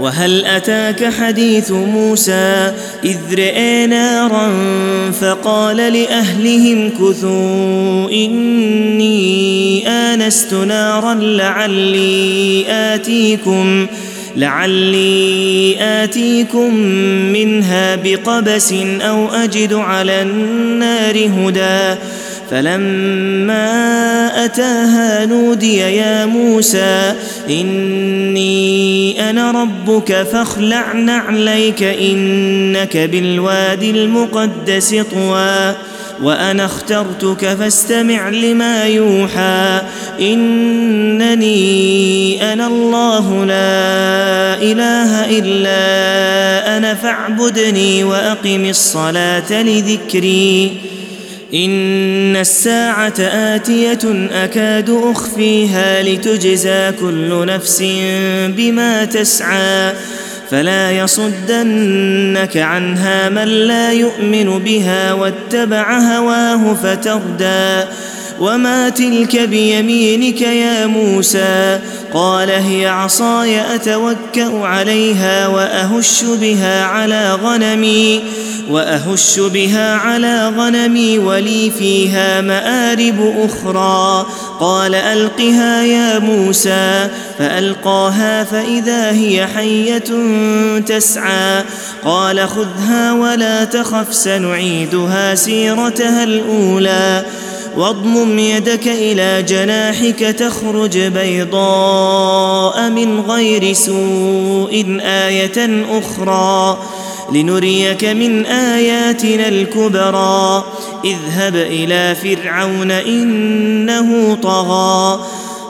وهل أتاك حديث موسى إذ رأى نارا فقال لأهلهم كثوا إني آنست نارا لعلي آتيكم لعلي آتيكم منها بقبس أو أجد على النار هدى فلما أتاها نودي يا موسى إني أنا ربك فاخلع نعليك إنك بالوادي المقدس طوى. وأنا اخترتك فاستمع لما يوحى إنني أنا الله لا إله إلا أنا فاعبدني وأقم الصلاة لذكري. إن الساعة آتية أكاد أخفيها لتجزى كل نفس بما تسعى. فلا يصدنك عنها من لا يؤمن بها واتبع هواه فتردى. وما تلك بيمينك يا موسى؟ قال هي عصاي أتوكأ عليها وأهش بها على غنمي. وأهش بها على غنمي ولي فيها مآرب أخرى. قال ألقها يا موسى. فألقاها فإذا هي حية تسعى. قال خذها ولا تخف سنعيدها سيرتها الأولى. واضمم يدك إلى جناحك تخرج بيضاء من غير سوء آية أخرى. لنريك من آياتنا الكبرى. اذهب إلى فرعون إنه طغى.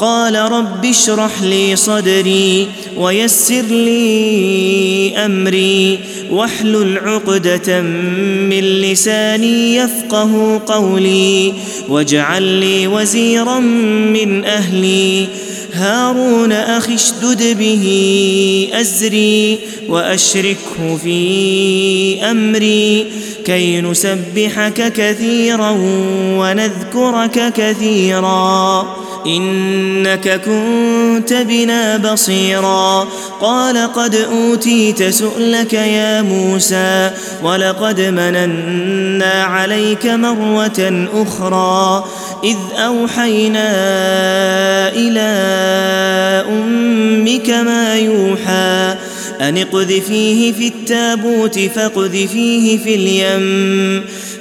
قال رب اشرح لي صدري ويسر لي أمري. واحلل عقدة من لساني يفقه قولي. واجعل لي وزيرا من أهلي. هارون أخي اشدد به أزري وأشركه في أمري كي نسبحك كثيرا ونذكرك كثيرا. إنك كنت بنا بصيرا. قال قد أوتيت سؤلك يا موسى ولقد مننا عليك مروه أخرى. إذ أوحينا إلى أمك ما يوحى أن اقذفيه في التابوت فاقذفيه في اليم.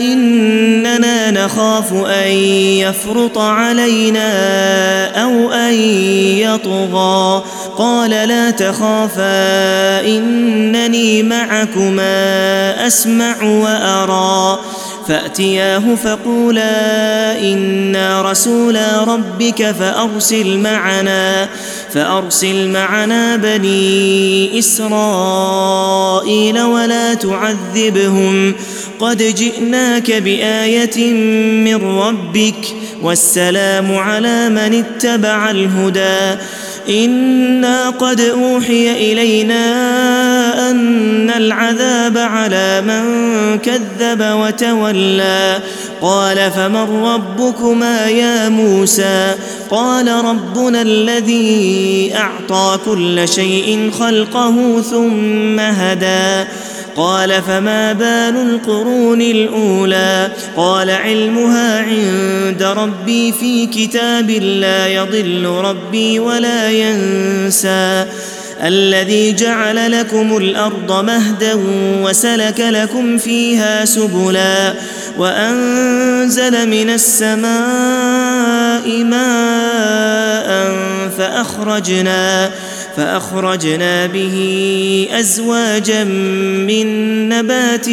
إننا نخاف أن يفرط علينا أو أن يطغى. قال لا تخافا إنني معكما أسمع وأرى. فأتياه فقولا أنا رسولا ربك فارسل معنا. فأرسل معنا بني إسرائيل ولا تعذبهم. قد جئناك بآية من ربك والسلام على من اتبع الهدى. إنا قد أوحي إلينا أن العذاب على من كذب وتولى. قال فمن ربكما يا موسى؟ قال ربنا الذي أعطى كل شيء خلقه ثم هدى. قال فما بال القرون الأولى؟ قال علمها عند ربي في كتاب لا يضل ربي ولا ينسى. الذي جعل لكم الأرض مهدا وسلك لكم فيها سبلا. وأنزل من السماء ماء فأخرجنا فأخرجنا به أزواجا من نبات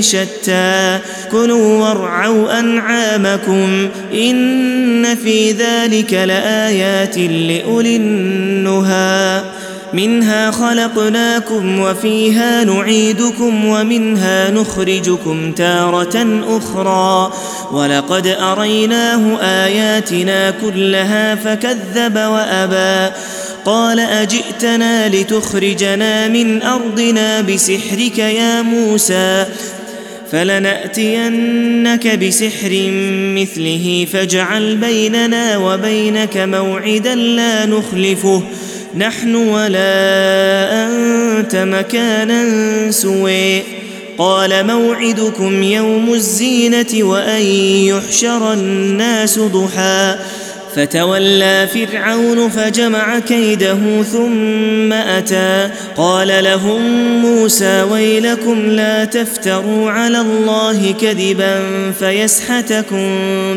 شتى. كلوا وارعوا أنعامكم إن في ذلك لآيات لأولي النهى. منها خلقناكم وفيها نعيدكم ومنها نخرجكم تارة أخرى. ولقد أريناه آياتنا كلها فكذب وأبى. قال أجئتنا لتخرجنا من أرضنا بسحرك يا موسى؟ فلنأتينك بسحر مثله فاجعل بيننا وبينك موعدا لا نخلفه. نحن ولا أنت مكانا سوي قال موعدكم يوم الزينة وأن يحشر الناس ضحى. فتولى فرعون فجمع كيده ثم أتى. قال لهم موسى ويلكم لا تفتروا على الله كذبا فيسحتكم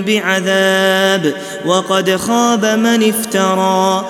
بعذاب. وقد خاب من افترى.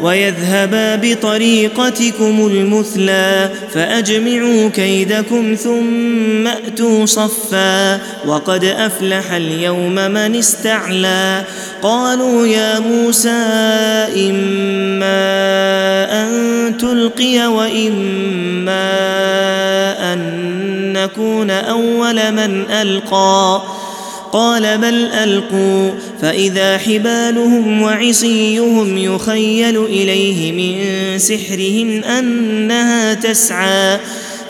ويذهبا بطريقتكم المثلى فأجمعوا كيدكم ثم أتوا صفا وقد أفلح اليوم من استعلى. قالوا يا موسى إما أن تلقي وإما أن نكون أول من ألقى. قال بل ألقوا فإذا حبالهم وعصيهم يخيل إليه من سحرهم أنها تسعى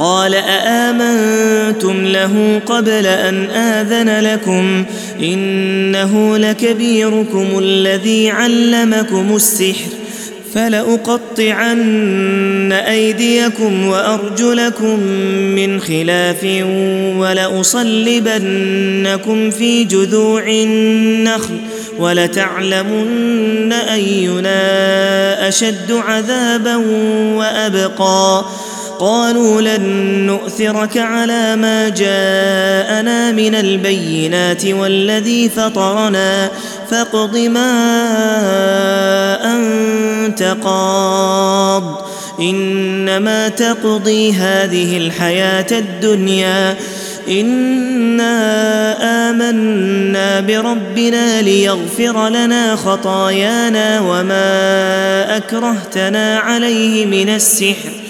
قال أآمنتم له قبل أن آذن لكم إنه لكبيركم الذي علمكم السحر فلأقطعن أيديكم وأرجلكم من خلاف ولأصلبنكم في جذوع النخل ولتعلمن أينا أشد عذابا وأبقى قالوا لن نؤثرك على ما جاءنا من البينات والذي فطرنا. فاقض ما أنت قاض. إنما تقضي هذه الحياة الدنيا. إنا آمنا بربنا ليغفر لنا خطايانا وما أكرهتنا عليه من السحر.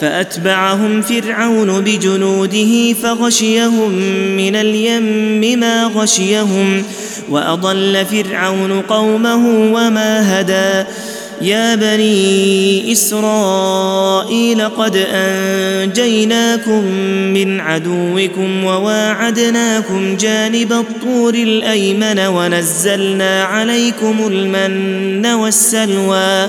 فأتبعهم فرعون بجنوده فغشيهم من اليم ما غشيهم وأضل فرعون قومه وما هدى. يا بني إسرائيل قد أنجيناكم من عدوكم وواعدناكم جانب الطور الأيمن ونزلنا عليكم المن والسلوى.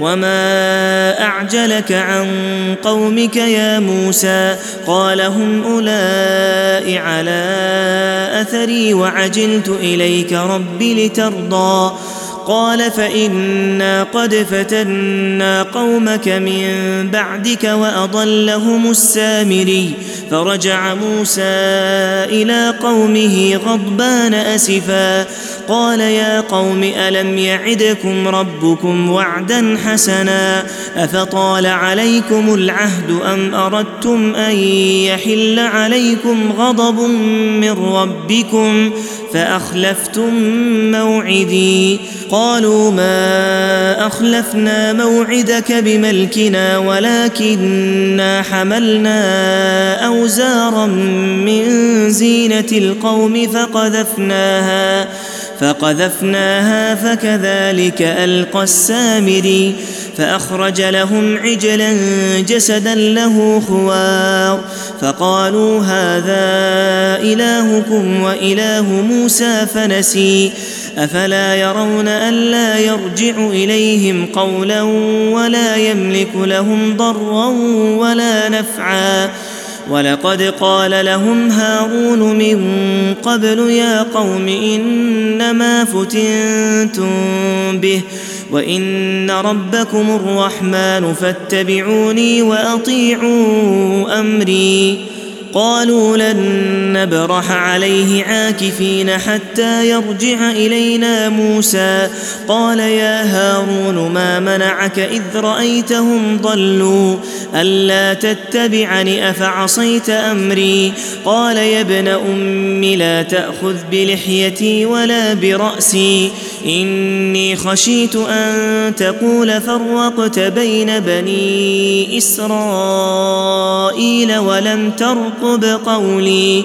وما اعجلك عن قومك يا موسى قال هم اولئك على اثري وعجلت اليك رب لترضى قال فانا قد فتنا قومك من بعدك واضلهم السامري فرجع موسى إلى قومه غضبان اسفا قال يا قوم ألم يعدكم ربكم وعدا حسنا أفطال عليكم العهد أم أردتم أن يحل عليكم غضب من ربكم فأخلفتم موعدي قالوا ما أخلفنا موعدك بملكنا ولكنا حملنا أوزارا من زينة القوم فقذفناها فقذفناها فكذلك ألقى السامري فأخرج لهم عجلا جسدا له خوار فقالوا هذا إلهكم وإله موسى فنسي أفلا يرون الا يرجع إليهم قولا ولا يملك لهم ضرا ولا نفعا ولقد قال لهم هارون من قبل يا قوم إنما فتنتم به وإن ربكم الرحمن فاتبعوني وأطيعوا أمري. قالوا لن نبرح عليه عاكفين حتى يرجع إلينا موسى. قال يا هارون ما منعك إذ رأيتهم ضلوا. ألا تتبعني أفعصيت أمري؟ قال يا ابن أم لا تأخذ بلحيتي ولا برأسي. إني خشيت أن تقول فرقت بين بني إسرائيل ولم ترقب قولي.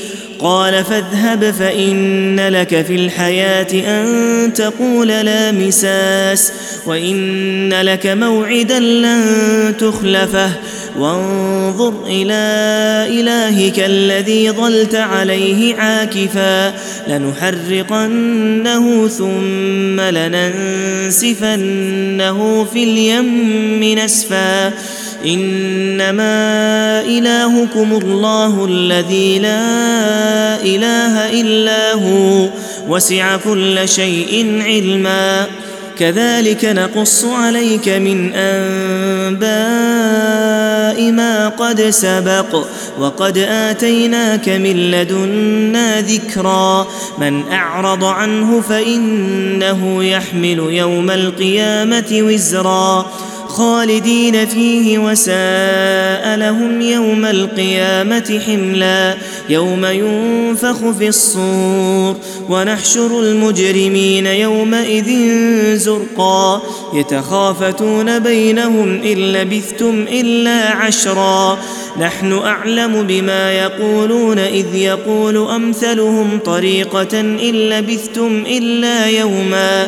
قال فاذهب فإن لك في الحياة أن تقول لا مساس وإن لك موعدا لن تخلفه. وانظر إلى إلهك الذي ظلت عليه عاكفا. لنحرقنه ثم لننسفنه في اليم نسفا. إنما إلهكم الله الذي لا إله إلا هو وسع كل شيء علما. كذلك نقص عليك من أنباء ما قد سبق وقد آتيناك من لدنا ذكرا. من أعرض عنه فإنه يحمل يوم القيامة وزرا. خالدين فيه وساء لهم يوم القيامة حملا يوم ينفخ في الصور ونحشر المجرمين يومئذ زرقا يتخافتون بينهم إن لبثتم إلا عشرا نحن أعلم بما يقولون إذ يقول أمثلهم طريقة إن لبثتم إلا يوما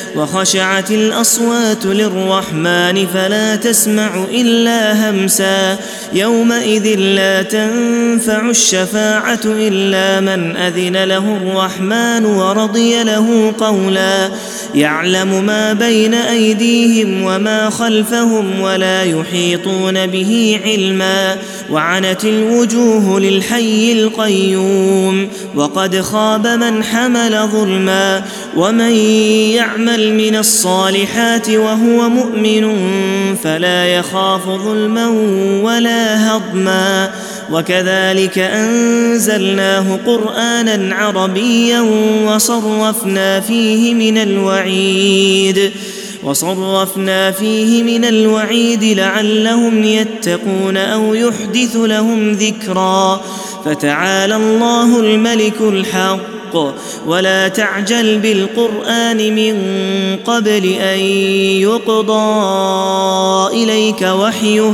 وخشعت الأصوات للرحمن فلا تسمع إلا همسا يومئذ لا تنفع الشفاعة إلا من أذن له الرحمن ورضي له قولا يعلم ما بين أيديهم وما خلفهم ولا يحيطون به علما وعنت الوجوه للحي القيوم وقد خاب من حمل ظلما ومن يعمل من الصالحات وهو مؤمن فلا يخاف ظلما ولا هضما وكذلك أنزلناه قرآنا عربيا وصرفنا فيه من الوعيد وصرفنا فيه من الوعيد لعلهم يتقون أو يحدث لهم ذكرا. فتعالى الله الملك الحق. ولا تعجل بالقرآن من قبل أن يقضى إليك وحيه.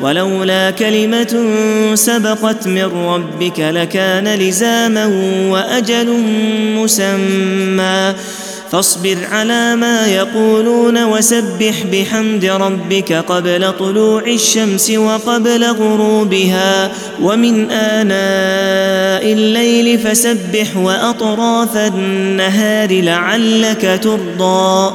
ولولا كلمة سبقت من ربك لكان لزاما وأجل مسمى. فاصبر على ما يقولون وسبح بحمد ربك قبل طلوع الشمس وقبل غروبها. ومن آناء الليل فسبح وأطراف النهار لعلك ترضى.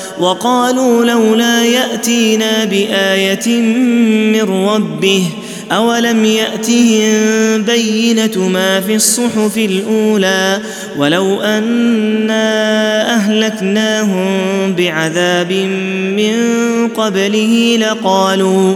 وقالوا لولا يأتينا بآية من ربه أولم يأتهم بينة ما في الصحف الأولى ولو أنا أهلكناهم بعذاب من قبله لقالوا